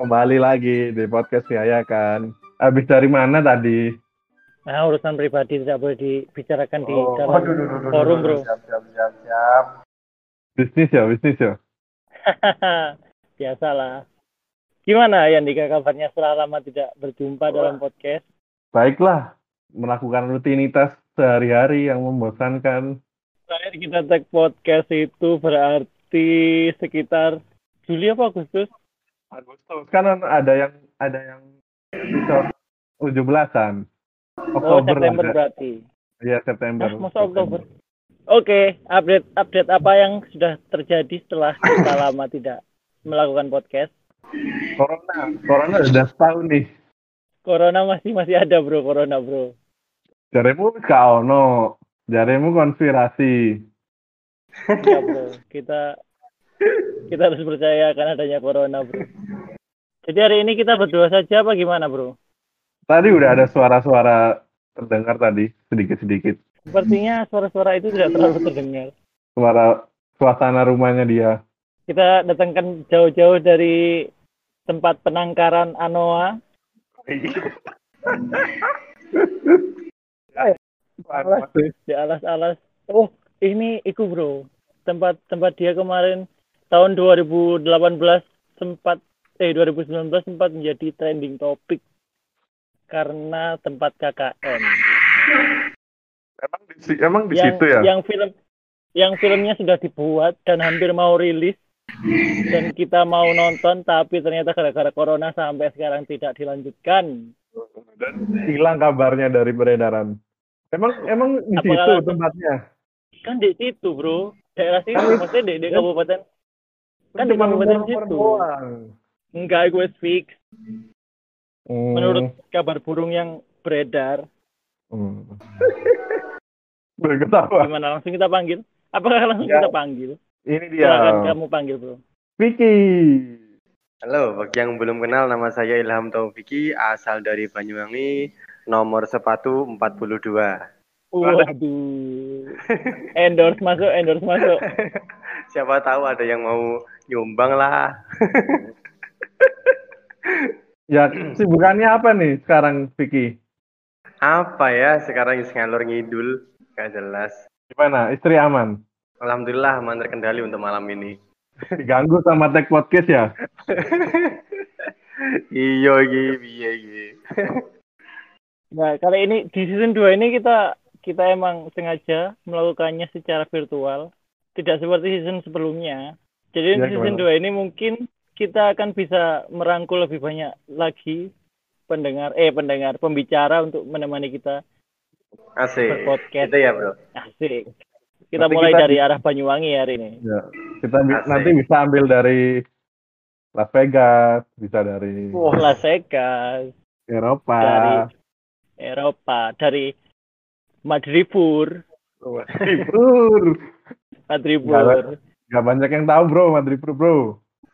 kembali lagi di podcast ya kan. Habis dari mana tadi? Nah, urusan pribadi tidak boleh dibicarakan di Oh, dalam aduh, aduh, aduh, forum, aduh, bro. Siap, siap, siap, siap. Bisnis ya, bisnis ya. Biasalah. Gimana Yandika kabarnya setelah lama tidak berjumpa dalam podcast? Baiklah, melakukan rutinitas sehari-hari yang membosankan. Terakhir kita tag podcast itu berarti sekitar Juli apa Agustus? Agustus kan ada yang ada yang episode 17-an. Oh, Oktober September ada. berarti. Iya, September. Hah, masa Oktober? Oke, update update apa yang sudah terjadi setelah kita lama tidak melakukan podcast? Corona, corona udah setahun nih. Corona masih masih ada bro, corona bro. Jaremu gak ono. Jaremu konspirasi. Ya bro, kita kita harus percaya akan adanya corona bro. Jadi hari ini kita berdua saja apa gimana bro? Tadi udah ada suara-suara terdengar tadi, sedikit-sedikit. Sepertinya suara-suara itu tidak terlalu terdengar. Suara suasana rumahnya dia. Kita datangkan jauh-jauh dari tempat penangkaran Anoa. Alas di alas-alas. Oh, ini iku bro. Tempat tempat dia kemarin tahun 2018 sempat eh 2019 sempat menjadi trending topik karena tempat KKN. Emang di, emang di yang situ ya? yang film yang filmnya sudah dibuat dan hampir mau rilis dan kita mau nonton tapi ternyata gara-gara corona sampai sekarang tidak dilanjutkan. Dan hilang kabarnya dari peredaran. Emang emang di Apa situ kalau- tempatnya? Kan di situ, Bro. Daerah situ maksudnya di, di kabupaten Kan di kabupaten situ. doang. Enggak gue fix. Hmm, Menurut kabar burung yang beredar, hmm. Berketawa. gimana langsung kita panggil? Apakah langsung Ya. kita panggil? Ini dia. Silakan kamu panggil, Bro. Vicky. Halo, bagi yang belum kenal nama saya Ilham Taufiki, asal dari Banyuwangi, nomor sepatu 42. Waduh. endorse masuk, endorse masuk. Siapa tahu ada yang mau nyumbang lah. Ya, sibukannya apa nih sekarang Vicky? Apa ya sekarang ngalor ngidul? Gak jelas. Gimana? Istri aman? Alhamdulillah aman terkendali untuk malam ini. Diganggu sama tag podcast ya? Iya piye iki. Nah, kali ini di season 2 ini kita kita emang sengaja melakukannya secara virtual, tidak seperti season sebelumnya. Jadi Ya, di season gimana? 2 ini mungkin kita akan bisa merangkul lebih banyak lagi pendengar eh pendengar pembicara untuk menemani kita Asik. berpodcast. Itu ya, Bro. Asik. Kita Nanti mulai kita- dari arah Banyuwangi hari ini. Ya. Kita Asik. nanti bisa ambil dari Las Vegas, bisa dari Wah, Las Vegas, Eropa. dari Eropa, dari Madripur, Madripur. Madripur. Gak banyak yang tahu bro, Madripur bro.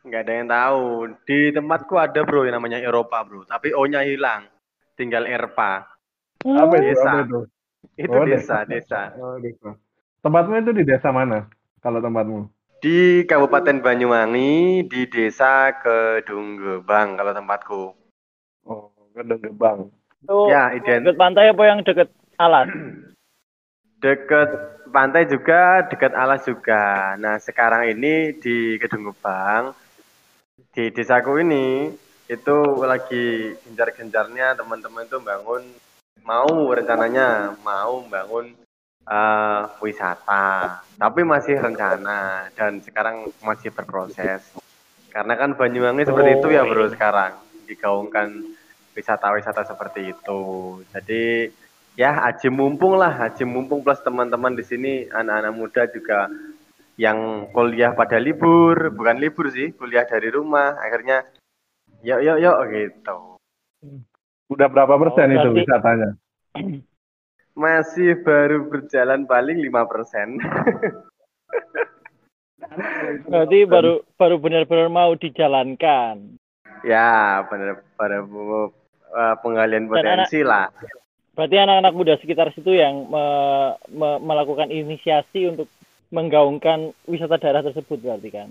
Nggak ada yang tahu. Di tempatku ada, Bro, yang namanya Eropa, Bro. Tapi O-nya hilang. Tinggal Erpa. Apa itu? Desa. Apa itu? Itu Oh, desa, desa. Oh, desa. Tempatmu itu di desa mana? Kalau tempatmu? Di Kabupaten Banyuwangi, di Desa Kedunggebang kalau tempatku. Oh, Gedung Gebang. Itu Ya, ident. dekat pantai apa yang dekat alas? Deket pantai juga, dekat alas juga. Nah, sekarang ini di Kedunggebang, di desaku ini, itu lagi gencar-gencarnya teman-teman itu bangun, mau rencananya, mau bangun eh, wisata. Tapi masih rencana, dan sekarang masih berproses. Karena kan Banyuwangi seperti itu ya Oh, bro iya. sekarang, digaungkan wisata-wisata seperti itu. Jadi ya aji mumpung lah, aji mumpung plus teman-teman di sini anak-anak muda juga yang kuliah pada libur, bukan libur sih, kuliah dari rumah, akhirnya yuk yuk yuk gitu. Udah berapa persen Oh, itu berarti- wisatanya? Masih baru berjalan paling 5%. Berarti baru baru benar-benar mau dijalankan. ya, benar pada uh, penggalian potensi lah. Berarti anak-anak muda sekitar situ yang me- me- melakukan inisiasi untuk menggaungkan wisata daerah tersebut berarti kan.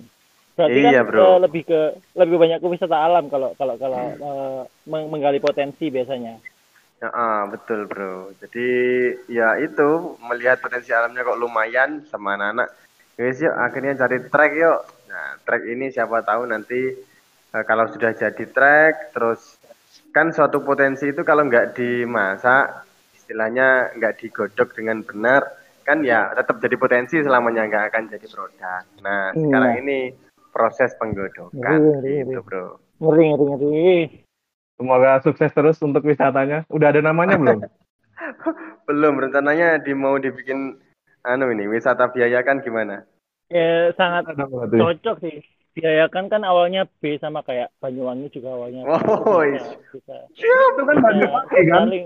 Berarti Iya, kan bro. eh, lebih ke lebih banyak ke wisata alam kalau kalau kalau eh, meng- menggali potensi biasanya. Ya, ah, betul bro. Jadi ya itu melihat potensi alamnya kok lumayan sama anak-anak. Guys yuk akhirnya cari track yuk. Nah track ini siapa tahu nanti eh, kalau sudah jadi track terus kan suatu potensi itu kalau nggak dimasak istilahnya nggak digodok dengan benar kan ya tetap jadi potensi selamanya nggak akan jadi produk. Nah sekarang Iya. ini proses penggodokan Ngeri, ngeri, gitu ngeri. bro. Ngeri ngeri ngeri. Semoga sukses terus untuk wisatanya. Udah ada namanya belum? Belum rencananya di mau dibikin anu ini wisata biaya kan gimana? Ya sangat cocok sih. Biayakan kan awalnya B sama kayak Banyuwangi juga awalnya. Oh, Itu is. bisa, bisa, Itu kan Banyuwangi kan? saling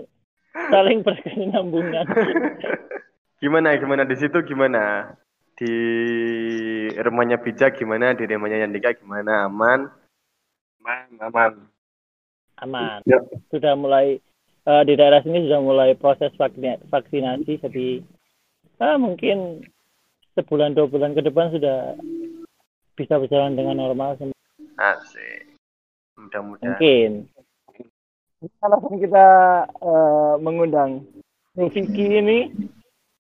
saling berkesinambungan. Gimana gimana di situ gimana? Di rumahnya bijak gimana? Di rumahnya Yandika gimana? Aman? Aman, aman. Aman. Ya. Sudah mulai eh, di daerah sini sudah mulai proses vaksin- vaksinasi jadi ah, mungkin sebulan dua bulan ke depan sudah bisa berjalan dengan normal sem- Asik. Mudah-mudahan. mungkin. Alasan kita eh, mengundang Vicky ini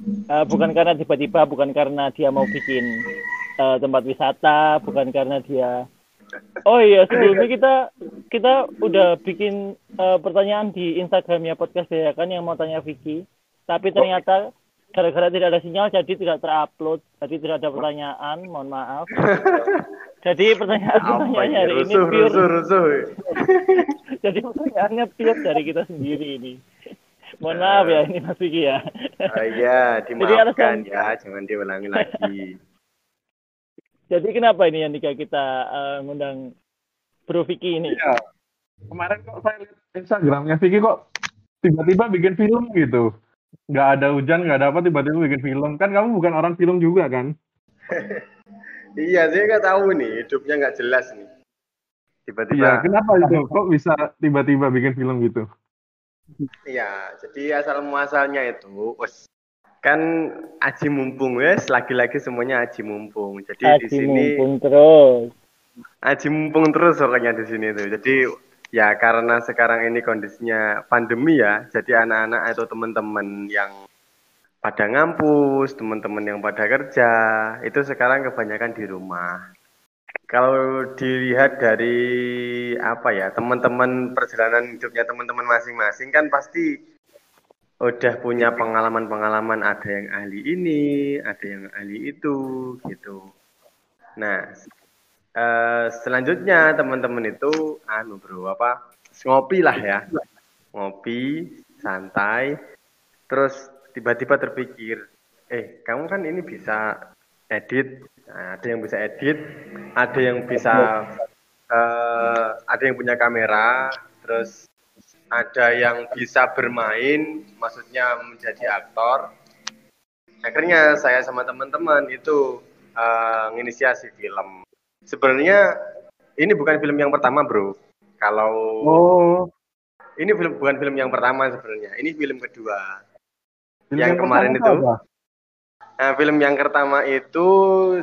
eh, bukan karena tiba-tiba, bukan karena dia mau bikin eh, tempat wisata, bukan karena dia Oh iya, sebelumnya kita kita udah bikin eh, pertanyaan di Instagramnya podcast ya kan yang mau tanya Vicky, tapi ternyata gara-gara tidak ada sinyal jadi tidak terupload, jadi tidak ada pertanyaan, mohon maaf. Jadi pertanyaan pertanyaannya ini? hari ini Rusuh, pure rusuh, rusuh. jadi pertanyaannya pure dari kita sendiri ini. Mohon maaf ya ini Mas Vicky ya. Oh iya, Jadi dimaafkan alasan- ya, jangan diulangi lagi. Jadi kenapa ini yang kita kita eh, ngundang Bro Vicky ini? Iya. Kemarin kok saya lihat Instagramnya Vicky kok tiba-tiba bikin film gitu. Nggak ada hujan, nggak ada apa, tiba-tiba bikin film. Kan kamu bukan orang film juga kan? iya, saya nggak tahu nih, hidupnya nggak jelas nih. Iya, Tiba-tiba. kenapa itu? Kok bisa tiba-tiba bikin film gitu? Iya, jadi asal muasalnya itu, wes kan aji mumpung wes, lagi-lagi semuanya aji mumpung. Jadi di Haji sini mumpung terus. aji mumpung terus orangnya di sini tuh. Jadi ya karena sekarang ini kondisinya pandemi ya, jadi anak-anak atau teman-teman yang pada ngampus, teman-teman yang pada kerja, itu sekarang kebanyakan di rumah. Kalau dilihat dari apa ya, teman-teman perjalanan hidupnya teman-teman masing-masing kan pasti udah punya pengalaman-pengalaman ada yang ahli ini, ada yang ahli itu gitu. Nah, eh, selanjutnya teman-teman itu anu bro apa ngopi lah ya ngopi santai terus tiba-tiba terpikir eh kamu kan ini bisa edit Nah, ada yang bisa edit ada yang bisa eh, ada yang punya kamera terus ada yang bisa bermain maksudnya menjadi aktor. Akhirnya saya sama teman-teman itu eh, menginisiasi film. Sebenarnya ini bukan film yang pertama bro. Kalau Oh, ini film bukan film yang pertama sebenarnya. Ini film kedua. Film Yang kemarin pertama itu? apa? Nah film yang pertama itu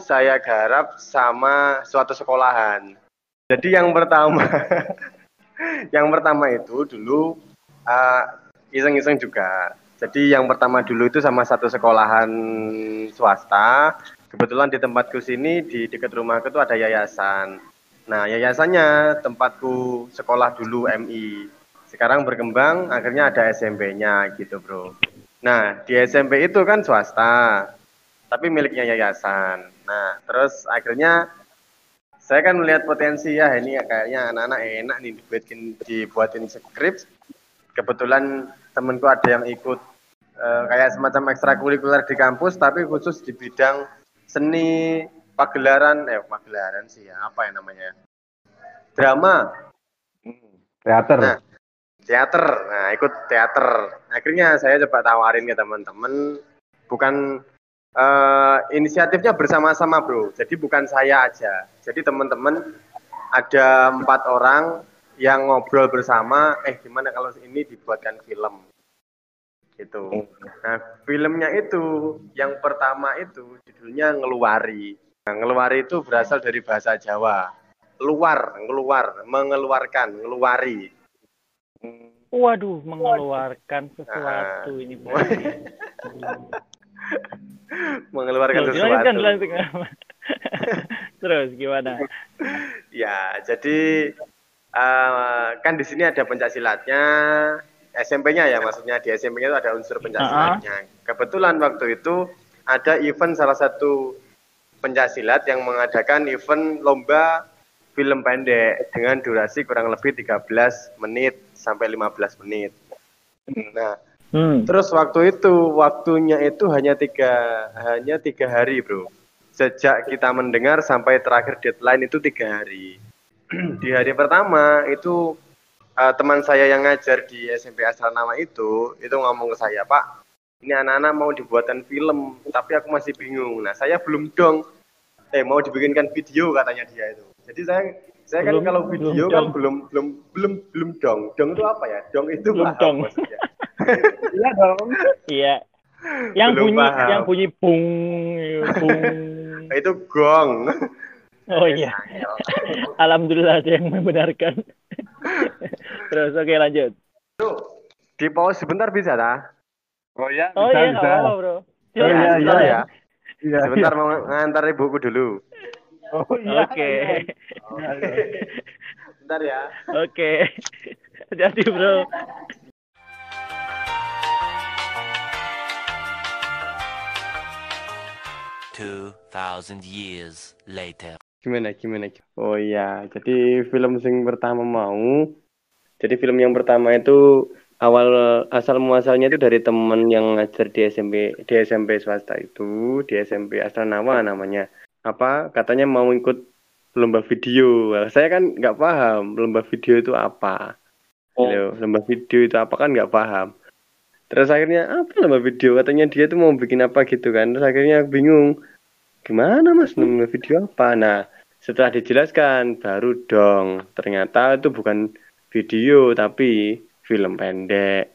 saya garap sama suatu sekolahan. Jadi yang pertama yang pertama itu dulu eh, iseng-iseng juga. Jadi yang pertama dulu itu sama satu sekolahan swasta. Kebetulan di tempatku sini di dekat rumahku itu ada yayasan. Nah, yayasannya tempatku sekolah dulu MI. Sekarang berkembang, akhirnya ada SMP-nya gitu, Bro. Nah, di SMP itu kan swasta, tapi miliknya yayasan. Nah, terus akhirnya saya kan melihat potensi ya, ini kayaknya anak-anak enak nih dibuatin, dibuatin skrip. Kebetulan temenku ada yang ikut eh, kayak semacam ekstrakurikuler di kampus, tapi khusus di bidang seni pagelaran, eh pagelaran sih ya, apa ya namanya? Drama, Hmm, Teater. Nah. teater. Nah, ikut teater. Akhirnya saya coba tawarin ke teman-teman, bukan eh, inisiatifnya bersama-sama, bro. Jadi bukan saya aja. Jadi teman-teman ada empat orang yang ngobrol bersama. Eh, gimana kalau ini dibuatkan film? Gitu. Nah, filmnya itu yang pertama itu judulnya Ngeluari. Nah, ngeluari itu berasal dari bahasa Jawa. Luar, ngeluar, mengeluarkan, ngeluari. Waduh, mengeluarkan sesuatu ini berarti. mengeluarkan Loh, sesuatu. dilanjutkan, dilanjutkan. Terus gimana? Ya, jadi eh, kan di sini ada pencaksilatnya, SMP-nya ya maksudnya di SMP-nya itu ada unsur pencaksilatnya. Kebetulan waktu itu ada event salah satu pencaksilat yang mengadakan event lomba film pendek dengan durasi kurang lebih 13 menit sampai 15 menit. Nah, Hmm. Terus waktu itu waktunya itu hanya tiga hanya tiga hari bro. Sejak kita mendengar sampai terakhir deadline itu tiga hari. di hari pertama itu eh, teman saya yang ngajar di SMP Asranama itu itu ngomong ke saya Pak, ini anak-anak mau dibuatkan film tapi aku masih bingung. Nah saya belum dong. Eh mau dibikinkan video katanya dia itu. Jadi saya saya kan Belum- kalau belum video kan dong. belum belum belum belum dong. Dong itu apa ya? Dong itu Belum paham dong. Iya dong. Iya. Yang Belum bunyi paham. yang bunyi bung bung. itu gong. Oh iya. Alhamdulillah ada yang membenarkan. Terus oke lanjut. Di pause sebentar bisa tak? Oh ya, Oh bisa, iya, bisa. nggak apa-apa, bro. Oh, iya, Silakan, iya, Sebentar ya. Iya, Sebentar mau ngantar ibuku dulu. Oh iya. Oke. iya, iya. Sebentar ya. Oke. Jadi, Bro. Two thousand years later. Gimana gimana? Oh iya, jadi film sing pertama mau. Jadi film yang pertama itu awal asal muasalnya itu dari temen yang ngajar di SMP di SMP swasta itu di SMP Asranawa namanya. Apa katanya mau ikut lomba video. Saya kan nggak paham lomba video itu apa. Gitu. Lomba video itu apa kan nggak paham. Terus akhirnya apa lomba video? Katanya dia tuh mau bikin apa gitu kan. Terus akhirnya aku bingung. Gimana mas lomba video apa? Nah setelah dijelaskan baru dong. Ternyata itu bukan video tapi film pendek.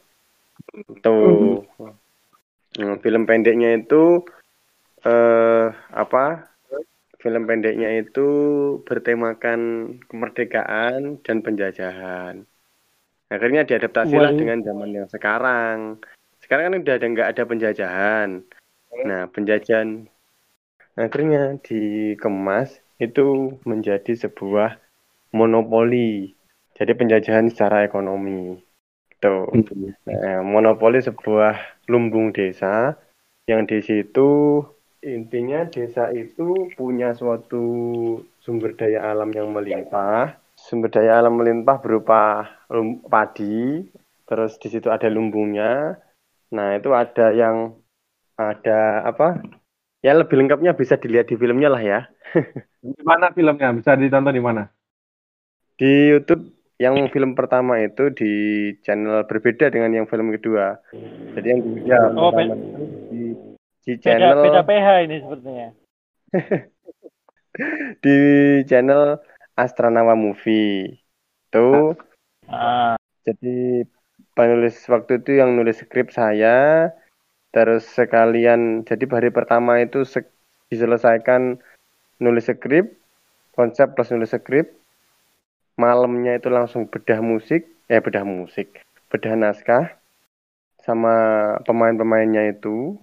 Tuh. Nah, film pendeknya itu eh apa? Film pendeknya itu bertemakan kemerdekaan dan penjajahan. Akhirnya diadaptasilah Waduh. dengan zaman yang sekarang. Sekarang kan udah ada nggak ada penjajahan. Nah, penjajahan akhirnya dikemas itu menjadi sebuah monopoli. Jadi penjajahan secara ekonomi. Tuh. Nah, monopoli sebuah lumbung desa yang di situ intinya desa itu punya suatu sumber daya alam yang melimpah. Sumber daya alam melimpah berupa padi, terus di situ ada lumbungnya. Nah, itu ada yang ada apa? Ya lebih lengkapnya bisa dilihat di filmnya lah ya. Di mana filmnya? Bisa ditonton di mana? Di YouTube yang film pertama itu di channel berbeda dengan yang film kedua. Jadi yang di Ya, oh, pertama di, di Beda, channel beda PH ini sepertinya. di channel Astranawa Movie. Itu Ah, jadi penulis waktu itu yang nulis skrip saya. Terus sekalian jadi hari pertama itu se- diselesaikan nulis skrip konsep plus nulis skrip. Malamnya itu langsung bedah musik eh bedah musik bedah naskah sama pemain-pemainnya itu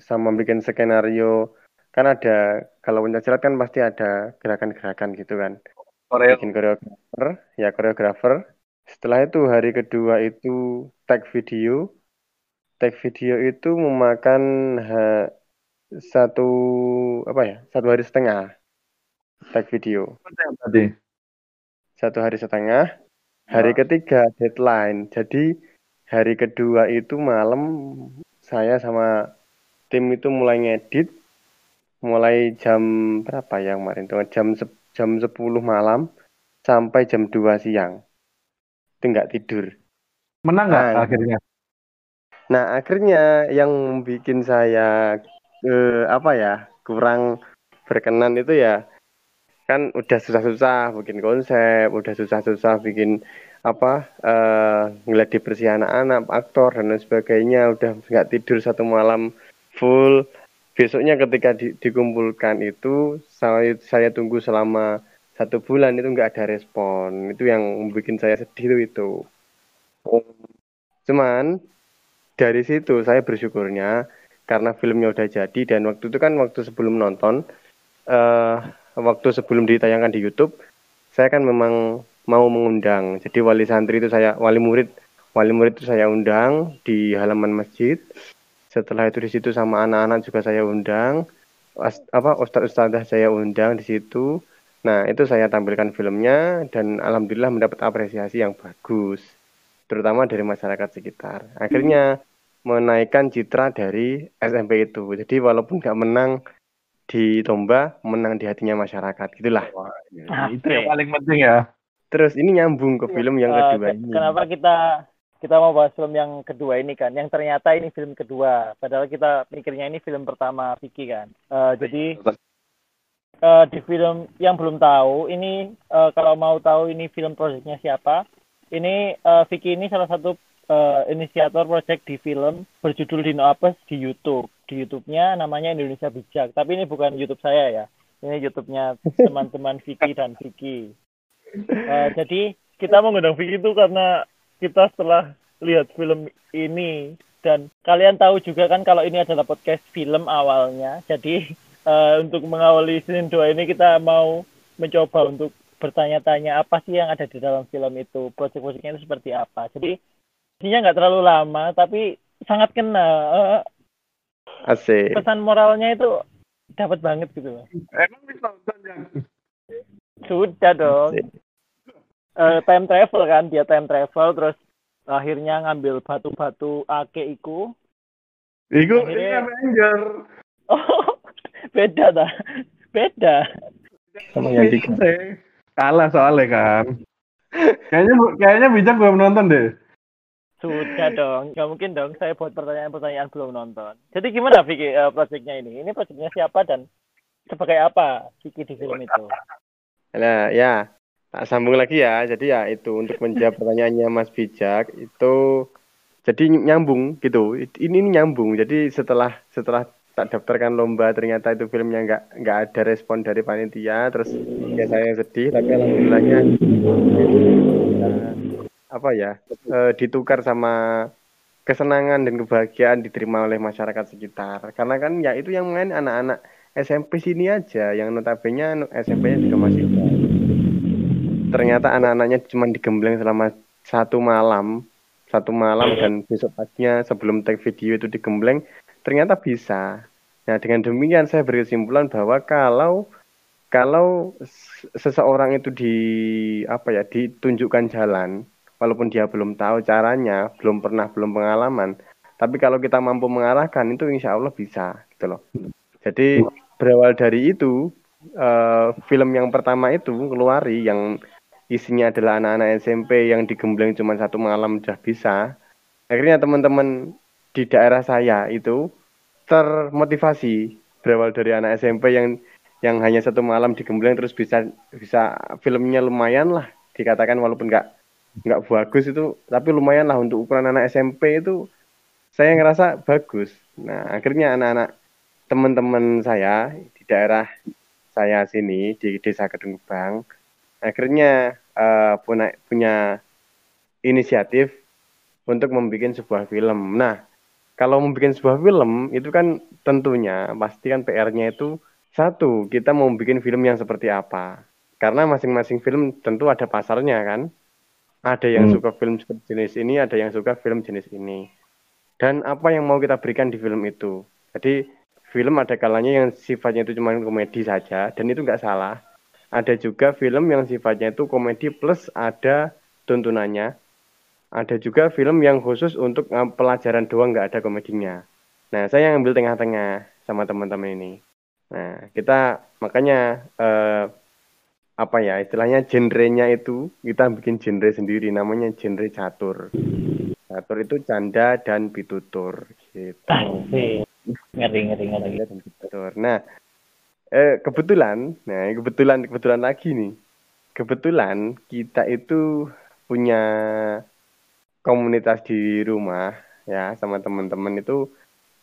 sama bikin skenario. Kan ada kalau pencaksilat kan pasti ada gerakan-gerakan gitu kan. Korea. bikin koreografer ya koreografer. Setelah itu hari kedua itu tag video. Tag video itu memakan ha- satu apa ya satu hari setengah tag video. Tadi. satu hari setengah. Hari ketiga deadline. Jadi hari kedua itu malam saya sama tim itu mulai ngedit mulai jam berapa ya kemarin tuh jam jam 10 malam sampai jam 2 siang itu nggak tidur Menang nggak Nah. akhirnya? nah akhirnya yang bikin saya eh, apa ya kurang berkenan itu ya kan udah susah-susah bikin konsep udah susah-susah bikin apa eh ngeliat dibersih anak-anak aktor dan lain sebagainya udah nggak tidur satu malam full. Besoknya ketika di- dikumpulkan itu saya saya tunggu selama satu bulan itu nggak ada respon. Itu yang bikin saya sedih itu. Itu cuman dari situ saya bersyukurnya karena filmnya udah jadi dan waktu itu kan waktu sebelum nonton eh waktu sebelum ditayangkan di YouTube saya kan memang mau mengundang. Jadi wali santri itu saya wali murid wali murid itu saya undang di halaman masjid setelah itu di situ sama anak-anak juga saya undang. As- apa ustadz ustadzah saya undang di situ. Nah itu saya tampilkan filmnya dan alhamdulillah mendapat apresiasi yang bagus terutama dari masyarakat sekitar. Akhirnya menaikkan citra dari SMP itu. Jadi walaupun nggak menang di lomba menang di hatinya masyarakat. Gitulah itu yang paling penting ya. terus ini nyambung ke film yang Eh, kedua ke- ini. Kenapa kita kita mau bahas film yang kedua ini kan? Yang ternyata ini film kedua. Padahal kita mikirnya ini film pertama Vicky kan. Eh, jadi eh, di film yang belum tahu ini eh, kalau mau tahu ini film proyeknya siapa? Ini eh, Vicky ini salah satu eh, inisiator proyek di film berjudul Dino Apes di YouTube. Di YouTube-nya namanya Indonesia Bijak. Tapi ini bukan YouTube saya ya. Ini YouTube-nya teman-teman Vicky dan Vicky. Eh, jadi kita mengundang Vicky itu karena kita setelah lihat film ini dan kalian tahu juga kan kalau ini adalah podcast film awalnya. Jadi eh, untuk mengawali season 2 ini kita mau mencoba untuk bertanya-tanya apa sih yang ada di dalam film itu, proyek-proyeknya itu seperti apa. Jadi isinya nggak terlalu lama tapi sangat kena Eh, asik pesan moralnya itu dapat banget gitu loh. Emang bisa nonton ya? Sudah dong. Asik. Eh, time travel kan, dia time travel terus akhirnya ngambil batu-batu ake iku. Iku Akhirnya- ini Avenger. Oh, beda dah. Beda. sama yang. Kalah soalnya kan. Kayaknya kayaknya bijak belum nonton deh. Sudah dong. Nggak mungkin dong saya buat pertanyaan-pertanyaan belum nonton. Jadi gimana Vicky eh, proyeknya ini? Ini proyeknya siapa dan sebagai apa Vicky di film itu? Nah, ya, tak sambung lagi ya. Jadi ya itu untuk menjawab pertanyaannya Mas Bijak itu jadi nyambung gitu. Ini nyambung. Jadi setelah setelah tak daftarkan lomba ternyata itu filmnya nggak nggak ada respon dari panitia terus ya saya sedih tapi alhamdulillahnya eh, apa ya eh, ditukar sama kesenangan dan kebahagiaan diterima oleh masyarakat sekitar karena kan ya itu yang main anak-anak SMP sini aja yang notabene SMP-nya juga masih ternyata anak-anaknya cuma digembleng selama satu malam. Satu malam dan besok paginya sebelum tag video itu digembleng ternyata bisa. Nah dengan demikian saya berkesimpulan bahwa kalau kalau seseorang itu di apa ya ditunjukkan jalan walaupun dia belum tahu caranya belum pernah belum pengalaman tapi kalau kita mampu mengarahkan itu insya Allah bisa gitu loh. Jadi berawal dari itu eh, film yang pertama itu keluari yang isinya adalah anak-anak SMP yang digembleng cuma satu malam udah bisa. Akhirnya teman-teman di daerah saya itu termotivasi berawal dari anak SMP yang yang hanya satu malam digembleng terus bisa bisa filmnya lumayan lah dikatakan walaupun nggak nggak bagus itu tapi lumayan lah untuk ukuran anak SMP itu saya ngerasa bagus. Nah akhirnya anak-anak teman-teman saya di daerah saya sini di desa Kedung Gebang akhirnya eh, punya punya inisiatif untuk membuat sebuah film. Nah, kalau membuat sebuah film itu kan tentunya pasti kan PR-nya itu satu kita mau bikin film yang seperti apa. Karena masing-masing film tentu ada pasarnya kan. Ada yang Hmm. suka film jenis ini, ada yang suka film jenis ini. Dan apa yang mau kita berikan di film itu. Jadi film ada kalanya yang sifatnya itu cuma komedi saja dan itu nggak salah ada juga film yang sifatnya itu komedi plus ada tuntunannya. Ada juga film yang khusus untuk pelajaran doang nggak ada komedinya. Nah, saya yang ambil tengah-tengah sama teman-teman ini. Nah, kita makanya eh, apa ya istilahnya genrenya itu kita bikin genre sendiri namanya genre catur. Catur itu canda dan pitutur gitu. Asik. Ngeri ngeri ngeri. Canda dan pitutur. Nah, eh, kebetulan, nah kebetulan kebetulan lagi nih, kebetulan kita itu punya komunitas di rumah ya sama teman-teman itu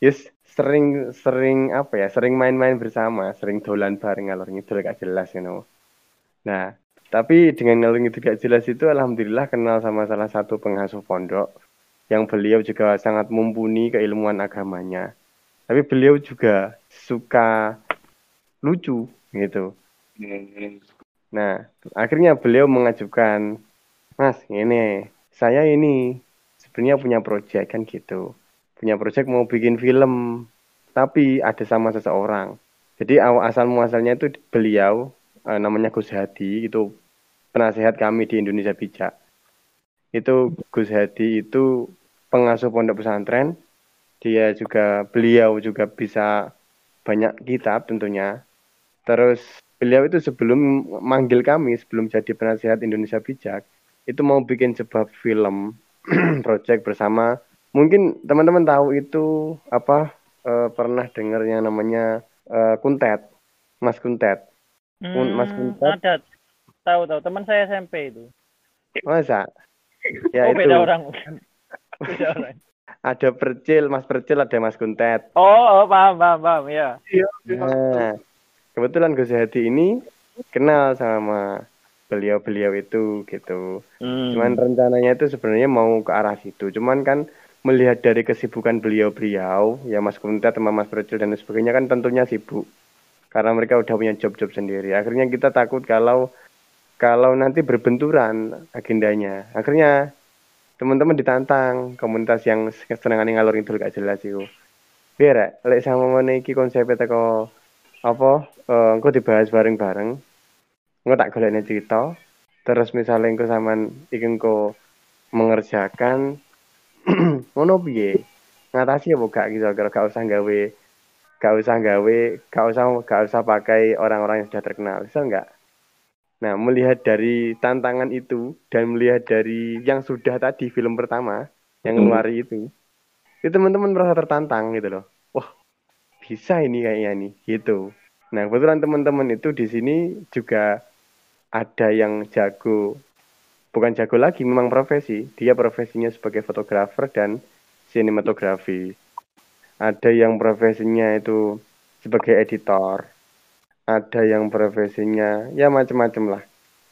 yes sering sering apa ya sering main-main bersama sering dolan bareng ngalor ngidul gak jelas you know. nah tapi dengan ngalor ngidul gak jelas itu alhamdulillah kenal sama salah satu pengasuh pondok yang beliau juga sangat mumpuni keilmuan agamanya tapi beliau juga suka lucu gitu. Nah akhirnya beliau mengajukan mas ini saya ini sebenarnya punya proyek kan gitu. Punya proyek mau bikin film tapi ada sama seseorang. Jadi awal asal muasalnya itu beliau eh, namanya Gus Hadi itu penasehat kami di Indonesia Bijak. Itu Gus Hadi itu pengasuh pondok pesantren. Dia juga beliau juga bisa banyak kitab tentunya terus beliau itu sebelum manggil kami sebelum jadi penasehat Indonesia Bijak itu mau bikin sebuah film project bersama mungkin teman-teman tahu itu apa uh, pernah dengar yang namanya uh, kuntet mas kuntet Hmm, Mas Kuntet. ada. Tahu tahu teman saya SMP itu. masa ya oh, itu beda orang. beda orang. ada percil mas percil ada mas kuntet Oh, oh, paham paham paham ya. nah kebetulan Gus Hadi ini kenal sama beliau-beliau itu gitu. Hmm. cuman rencananya itu sebenarnya mau ke arah situ. Cuman kan melihat dari kesibukan beliau-beliau ya Mas Kuntet sama Mas Percil dan sebagainya kan tentunya sibuk. Karena mereka udah punya job-job sendiri. Akhirnya kita takut kalau kalau nanti berbenturan agendanya. Akhirnya teman-teman ditantang. Komunitas yang senengane ngalor ngidul gak jelas itu. Biar lek sama ngene iki konsepnya teko apa eh, engko dibahas bareng-bareng engko tak golekne cerita terus misalnya engko sampean iki engko mengerjakan ngono piye? Ngatasi apa gak gitu agar gak usah gawe gak usah gawe gak usah gak usah pakai orang-orang yang sudah terkenal bisa enggak nah melihat dari tantangan itu dan melihat dari yang sudah tadi film pertama yang Hmm. ngeluari itu itu teman-teman merasa tertantang gitu loh bisa ini kayaknya nih gitu. Nah kebetulan teman-teman itu di sini juga ada yang jago bukan jago lagi memang profesi. Dia profesinya sebagai fotografer dan sinematografi. Ada yang profesinya itu sebagai editor. Ada yang profesinya ya macam-macam lah.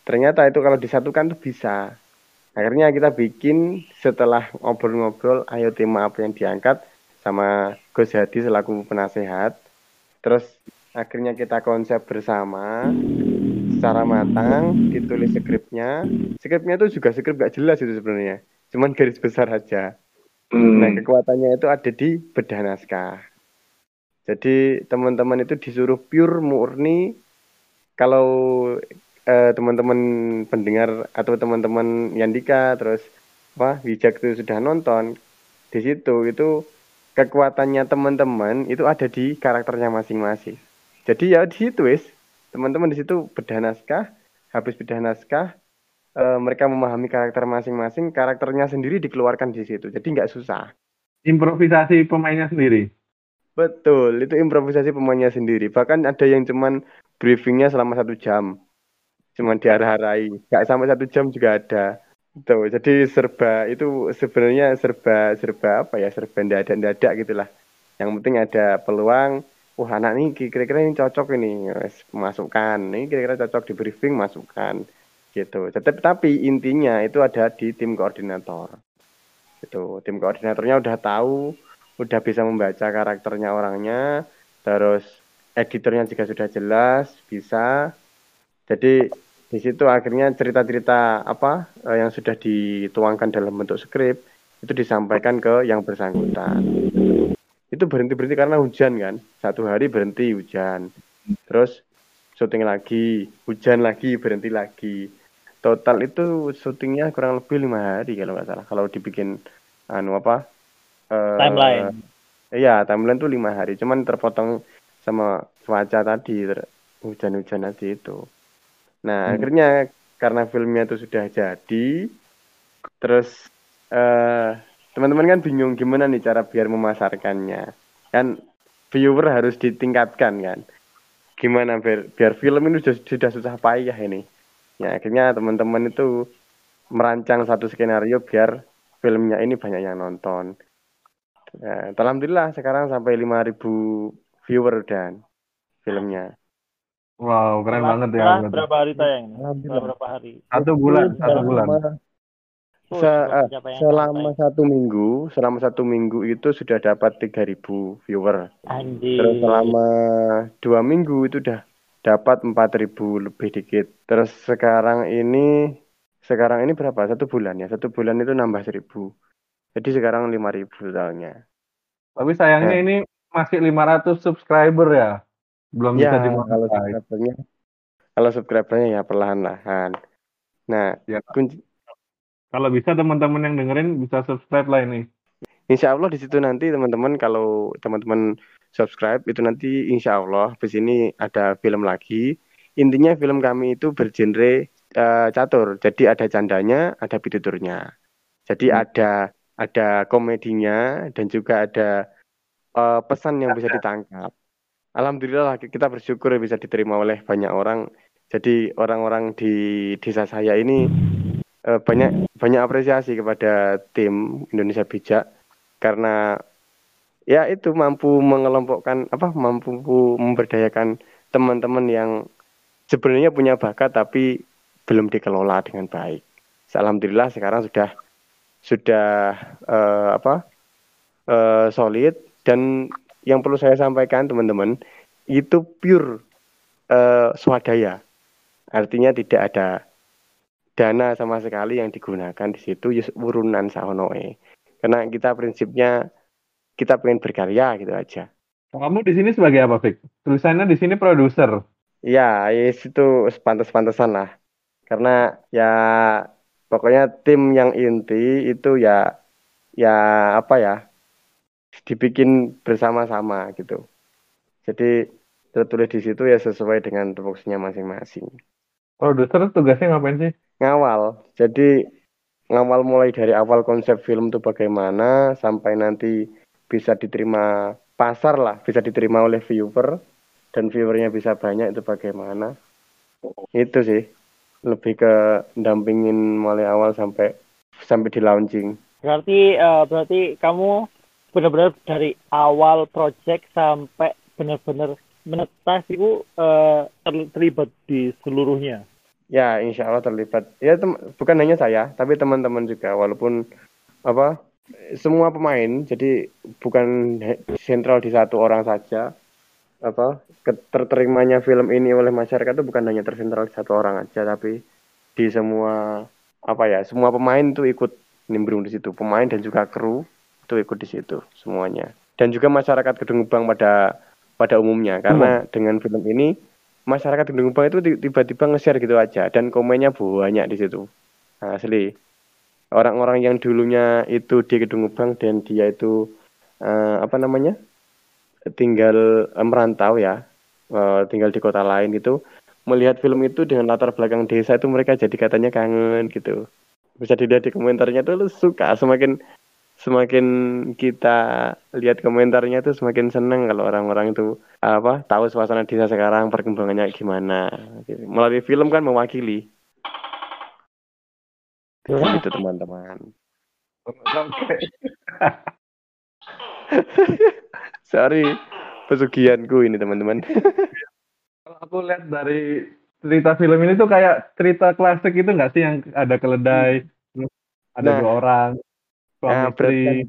Ternyata itu kalau disatukan tuh bisa. Akhirnya kita bikin setelah ngobrol-ngobrol ayo tema apa yang diangkat sama Gus Hadi selaku penasehat. Terus akhirnya kita konsep bersama secara matang ditulis skripnya. Skripnya itu juga skrip gak jelas itu sebenarnya cuman garis besar aja. Nah kekuatannya itu ada di bedah naskah. Jadi teman-teman itu disuruh pure murni. Kalau eh, teman-teman pendengar atau teman-teman Yandika terus apa bijak itu sudah nonton di situ itu kekuatannya teman-teman itu ada di karakternya masing-masing. Jadi ya di situ wis teman-teman di situ bedah naskah habis bedah naskah eh, mereka memahami karakter masing-masing karakternya sendiri dikeluarkan di situ. Jadi nggak susah. Improvisasi pemainnya sendiri. betul itu improvisasi pemainnya sendiri. Bahkan ada yang cuman briefingnya selama satu jam. Cuman diarah-arahi. Nggak sampai satu jam juga ada Tuh, jadi serba itu sebenarnya serba serba apa ya? Serba dadak dadak gitulah. Yang penting ada peluang. Wah anak ini kira-kira ini cocok ini masukkan. Ini kira-kira cocok di briefing masukkan. Gitu. Tetapi tapi intinya itu ada di tim koordinator. Gitu. Tim koordinatornya udah tahu udah bisa membaca karakternya orangnya terus editornya juga sudah jelas bisa. Jadi di situ akhirnya cerita-cerita apa eh, yang sudah dituangkan dalam bentuk skrip itu disampaikan ke yang bersangkutan. Itu berhenti berhenti karena hujan kan. Satu hari berhenti hujan. Terus syuting lagi hujan lagi berhenti lagi. Total itu syutingnya kurang lebih lima hari kalau nggak salah. Kalau dibikin anu apa eh, Timeline. iya timeline tuh lima hari. Cuman terpotong sama cuaca tadi hujan-hujan tadi itu nah Hmm. akhirnya karena filmnya itu sudah jadi terus eh teman-teman kan bingung gimana nih cara biar memasarkannya kan viewer harus ditingkatkan kan gimana biar biar film ini sudah, sudah susah payah ini ya akhirnya teman-teman itu merancang satu skenario biar filmnya ini banyak yang nonton Ya, alhamdulillah sekarang sampai 5000 viewer dan filmnya. Wow, keren Setelah- banget ya. berarti. berapa hari tayang? Setelah Alhamdulillah. berapa hari? Satu bulan, satu bulan. selama- Oh, Se- eh, pencapaian selama satu minggu, selama satu minggu itu sudah dapat 3000 viewer. Anjir. Terus selama dua minggu itu udah dapat 4000 lebih dikit. Terus sekarang ini sekarang ini berapa? Satu bulan ya. Satu bulan itu nambah 1000. Jadi sekarang 5000 totalnya. Tapi sayangnya Ya. ini masih 500 subscriber ya. Belum Ya, bisa kalau dimonetize. subscribernya kalau subscribernya ya perlahan-lahan. Nah, Ya. kunci Kalau bisa teman-teman yang dengerin bisa subscribe lah ini. Insya Allah di situ nanti teman-teman kalau teman-teman subscribe itu nanti insya Allah di sini ada film lagi. Intinya film kami itu bergenre eh, catur. Jadi ada candanya, ada pituturnya. Jadi Hmm. ada ada komedinya dan juga ada eh, pesan yang bisa ditangkap. Alhamdulillah kita bersyukur bisa diterima oleh banyak orang. Jadi orang-orang di desa saya ini eh, banyak banyak apresiasi kepada tim Indonesia Bijak karena ya itu mampu mengelompokkan apa mampu memberdayakan teman-teman yang sebenarnya punya bakat tapi belum dikelola dengan baik. Alhamdulillah sekarang sudah sudah eh, apa eh, solid dan yang perlu saya sampaikan teman-teman itu pure eh, swadaya. Artinya tidak ada dana sama sekali yang digunakan di situ yus urunan sahonoe. Karena kita prinsipnya kita pengen berkarya gitu aja. Kamu di sini sebagai apa, Fik? Tulisannya di sini produser. Ya, yes, itu pantas-pantasan lah. Karena ya pokoknya tim yang inti itu ya ya apa ya dibikin bersama-sama gitu. Jadi tertulis di situ ya sesuai dengan tupoksinya masing-masing. Produser tugasnya ngapain sih? Ngawal. Jadi ngawal mulai dari awal konsep film itu bagaimana sampai nanti bisa diterima pasar lah, bisa diterima oleh viewer dan viewernya bisa banyak itu bagaimana. Itu sih lebih ke dampingin mulai awal sampai sampai di launching. Berarti eh, berarti kamu benar-benar dari awal project sampai benar-benar menetas itu ter- terlibat di seluruhnya. Ya, insya Allah terlibat. Ya, bukan hanya saya, tapi teman-teman juga. Walaupun apa semua pemain, jadi bukan sentral di satu orang saja. Apa terterimanya film ini oleh masyarakat itu bukan hanya tersentral di satu orang aja, tapi di semua apa ya, semua pemain tuh ikut nimbrung di situ. Pemain dan juga kru itu ikut di situ semuanya. Dan juga masyarakat Gedung Gebang pada pada umumnya, karena dengan film ini masyarakat Gedung Gebang itu ti- tiba-tiba nge-share gitu aja dan komennya banyak di situ. Asli. Orang-orang yang dulunya itu di Gedung Gebang dan dia itu eh, apa namanya? tinggal eh, merantau ya, eh, tinggal di kota lain gitu, melihat film itu dengan latar belakang desa itu mereka jadi katanya kangen gitu. Bisa dilihat di komentarnya tuh lu suka semakin semakin kita lihat komentarnya tuh semakin seneng kalau orang-orang itu apa tahu suasana desa sekarang perkembangannya gimana. Melalui film kan mewakili. Itu teman-teman. Sorry pesugihanku ini teman-teman. Kalau aku lihat dari cerita film ini tuh kayak cerita klasik itu nggak sih yang ada keledai, terus ada Nah. dua orang, suami nah istri.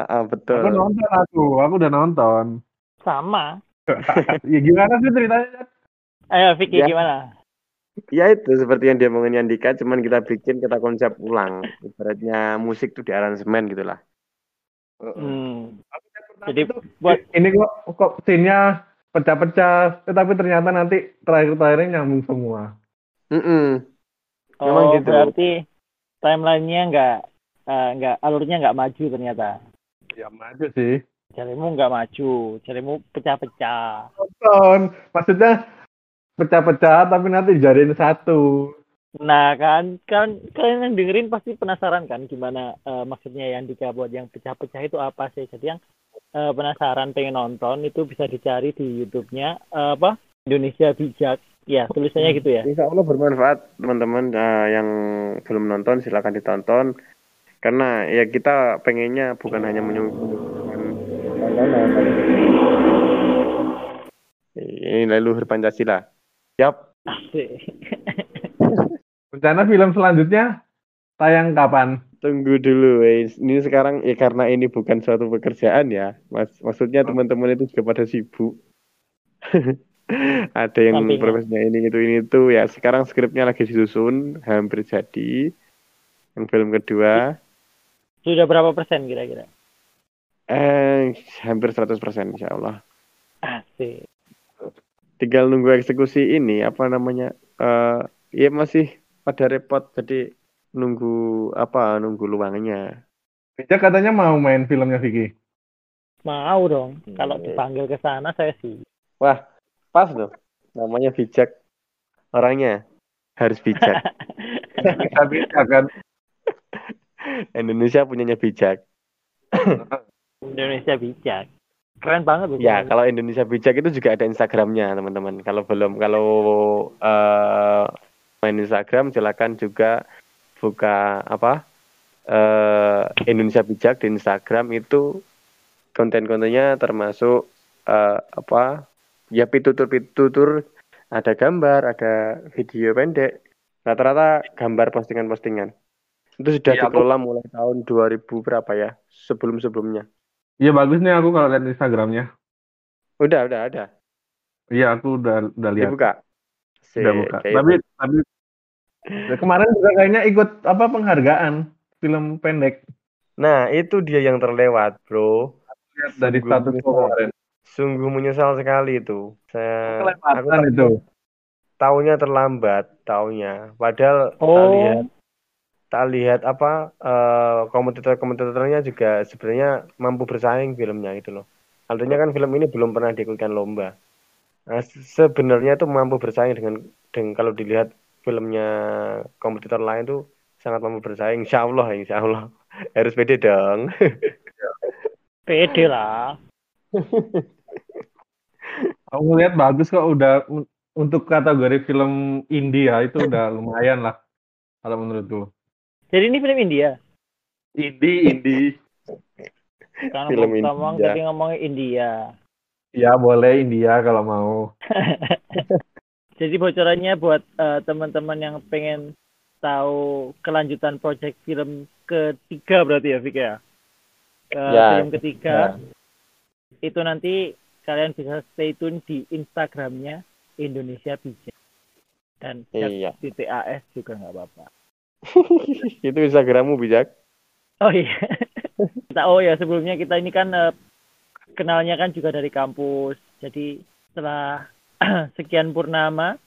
ah, betul Aku nonton aku, aku udah nonton. Sama. ya gimana sih ceritanya? Ayo Vicky Ya. gimana? ya itu seperti yang dia ngomongin Andika cuman kita bikin kita konsep ulang ibaratnya musik tuh di aransemen gitulah Hmm. Pertama Jadi tuh, buat ini kok kok scene-nya pecah-pecah, tetapi ternyata nanti terakhir-terakhirnya nyambung semua. Mm-mm. Memang oh, gitu. berarti timelinenya nggak eh, nggak alurnya nggak maju ternyata. Ya maju sih. Jarimu nggak maju, jarimu pecah-pecah. Nonton, maksudnya pecah-pecah tapi nanti jadiin satu. Nah kan, kan kalian yang dengerin pasti penasaran kan gimana eh, maksudnya yang Dika buat yang pecah-pecah itu apa sih? Jadi yang eh, penasaran pengen nonton itu bisa dicari di YouTube-nya eh, apa Indonesia Bijak. Ya tulisannya gitu ya. Insya Allah bermanfaat teman-teman eh, yang belum nonton silakan ditonton Karena ya kita pengennya bukan hanya menyuguhkan tontonan. Ini leluhur Pancasila. Yap. Rencana film selanjutnya tayang kapan? Tunggu dulu, wes. Ini sekarang ya karena ini bukan suatu pekerjaan ya, mas. Maksudnya teman-teman itu juga pada sibuk. Ada yang Sampingan. profesinya ini itu ini itu ya. Sekarang skripnya lagi disusun, hampir jadi. Yang film kedua, Sudah berapa persen kira-kira? eh hampir 100% insya Allah. Asik. Tinggal nunggu eksekusi ini apa namanya? eh ya masih pada repot, jadi nunggu apa? Nunggu luangnya. Bijak katanya mau main filmnya Vicky. Mau dong. Kalau Iya. dipanggil ke sana saya sih. Wah, pas loh. Namanya bijak. Orangnya harus bijak. Bisa bisa kan? Indonesia punyanya bijak. Indonesia bijak. Keren banget. Ya, kalau Indonesia bijak itu juga ada Instagramnya, teman-teman. Kalau belum, kalau eh, main Instagram, silakan juga buka apa eh, Indonesia bijak di Instagram itu konten-kontennya termasuk eh, apa ya pitutur-pitutur, ada gambar, ada video pendek, rata-rata gambar postingan-postingan. Itu sudah aku- dikelola mulai tahun 2000 berapa ya? Sebelum-sebelumnya. Iya bagus nih aku kalau lihat Instagramnya. Udah, udah ada. Iya aku udah udah lihat. Dibuka. Udah Sik, buka. Tapi itu. tapi kemarin juga kayaknya ikut apa penghargaan film pendek Nah, itu dia yang terlewat, Bro. Lihat dari Sungguh status kemarin. Sungguh menyesal sekali itu. Saya aku itu. tahunya terlambat, tahunya. Padahal Oh. lihat tak lihat apa eh, kompetitor-kompetitornya juga sebenarnya mampu bersaing filmnya gitu loh. Artinya kan film ini belum pernah diikutkan lomba. Nah, se- sebenarnya itu mampu bersaing dengan dengan kalau dilihat filmnya kompetitor lain tuh sangat mampu bersaing. Insya Allah, insya Allah. Harus pede dong. Pede lah. Aku ngeliat bagus kok udah un- untuk kategori film India itu udah lumayan lah kalau menurutku. Jadi ini film India. Indie, indie. Karena Film film ngomong India. tadi ngomongnya India. Ya boleh India kalau mau. Jadi bocorannya buat eh, teman-teman yang pengen tahu kelanjutan project film ketiga berarti ya, Vika ya? Eh, Ya, film ketiga itu nanti kalian bisa stay tune di Instagramnya Indonesia Bijak dan Iya. titik AS juga nggak apa-apa. itu Instagrammu bijak. Oh iya. kita oh ya sebelumnya kita ini kan eh, kenalnya kan juga dari kampus. Jadi setelah sekian purnama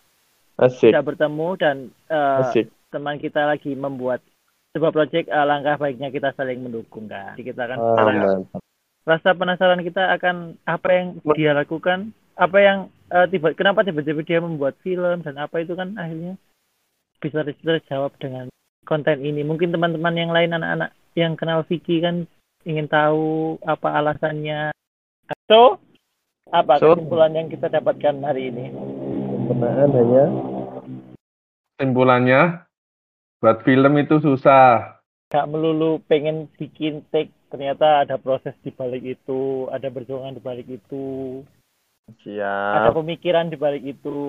Asik, bisa bertemu dan eh, asik. teman kita lagi membuat sebuah proyek eh, langkah baiknya kita saling mendukung kan. Jadi kita kan Aman. rasa penasaran kita akan apa yang dia lakukan, apa yang eh, tiba kenapa tiba-tiba dia membuat film dan apa itu kan akhirnya bisa terjawab dengan konten ini. Mungkin teman-teman yang lain anak-anak yang kenal Vicky kan ingin tahu apa alasannya. So, apa So- kesimpulan yang kita dapatkan hari ini? Sempurnaan hanya Simpulannya buat film itu susah. Gak melulu pengen bikin take, ternyata ada proses di balik itu, ada perjuangan di balik itu, ada siap. pemikiran di balik itu.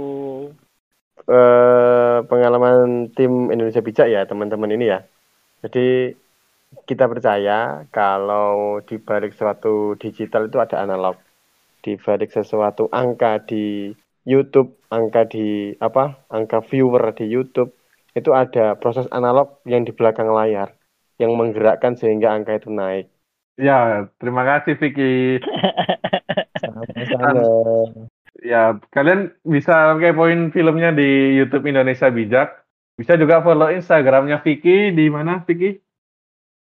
Eh, pengalaman tim Indonesia Bijak ya teman-teman ini ya. Jadi kita percaya kalau di balik suatu digital itu ada analog. Di balik sesuatu angka di YouTube, angka di apa? Angka viewer di YouTube itu ada proses analog yang di belakang layar yang menggerakkan sehingga angka itu naik. Ya, terima kasih Vicky. Sama-sama. Ya, kalian bisa kepoin filmnya di YouTube Indonesia Bijak. Bisa juga follow Instagramnya Vicky di mana Vicky?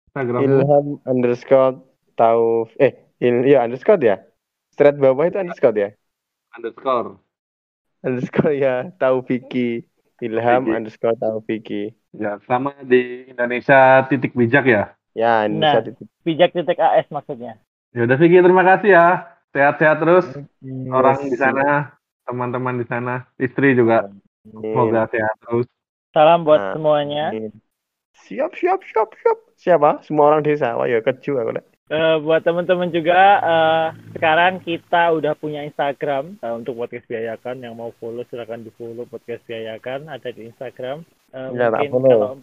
Instagram. Ilham underscore tahu eh il, iya underscore ya. Thread bawah itu underscore ya. underscore. underscore ya Taufiki Ilham Taufiki. underscore Taufiki Ya, sama di Indonesia titik bijak ya. ya Indonesia Nah. titik Bijak titik AS maksudnya. Ya udah Vicky, terima kasih ya. Sehat-sehat terus orang di Yes. sana, teman-teman di sana, istri juga Amin. semoga sehat terus. Salam buat Nah, semuanya. Amin. Siap, siap, siap, siap. Siapa? Semua orang desa. Wah, ya keju aku. Eh, buat teman-teman juga eh, sekarang kita udah punya Instagram eh, untuk podcast biayakan yang mau follow silakan di follow podcast biayakan ada di Instagram Eh, Ya, mungkin kalau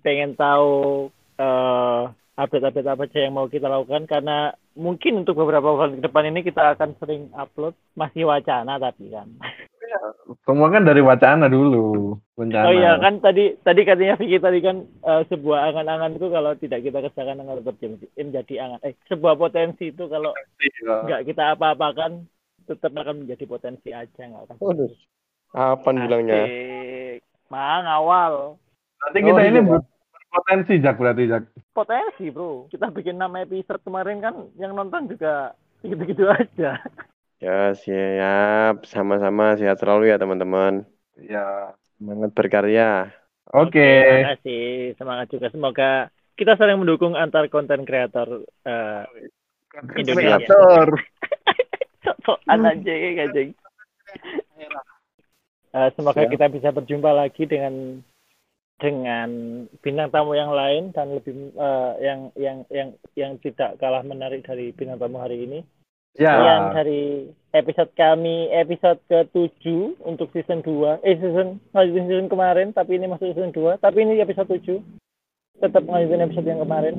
pengen tahu eh, update-update apa aja yang mau kita lakukan karena mungkin untuk beberapa bulan ke depan ini kita akan sering upload masih wacana tapi kan Semua kan dari wacana dulu. Bencana. oh iya kan tadi tadi katanya Vicky tadi kan eh, sebuah angan-angan itu kalau tidak kita kerjakan akan menjadi angan eh sebuah potensi itu kalau Iya. nggak kita apa-apakan tetap akan menjadi potensi aja nggak akan Waduh. Apa bilangnya? Mang awal Nanti kita Oh, ini iya. Berpotensi Jak berarti Jak. potensi bro kita bikin nama episode kemarin kan yang nonton juga gitu-gitu aja Ya, siap. Sama-sama sehat selalu ya, teman-teman. Iya. Semangat berkarya. Oke. terima kasih semangat juga semoga kita saling mendukung antar konten kreator eh Indonesia. Kreator. sok-sokan aja ya anjing. Eh, semoga Siap. kita bisa berjumpa lagi dengan dengan bintang tamu yang lain dan lebih eh, yang yang yang yang tidak kalah menarik dari bintang tamu hari ini. Ya. Sekian dari episode kami episode ke-7 untuk season 2. Eh season lanjutin season kemarin tapi ini masuk season 2, tapi ini episode 7. Tetap lanjutin episode yang kemarin.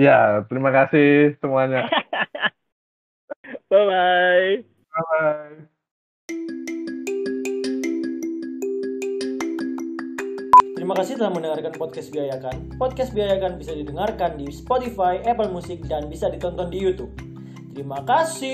Ya, terima kasih semuanya. Bye bye. Terima kasih telah mendengarkan podcast Biayakan. Podcast Biayakan bisa didengarkan di Spotify, Apple Music, dan bisa ditonton di YouTube. Terima kasih.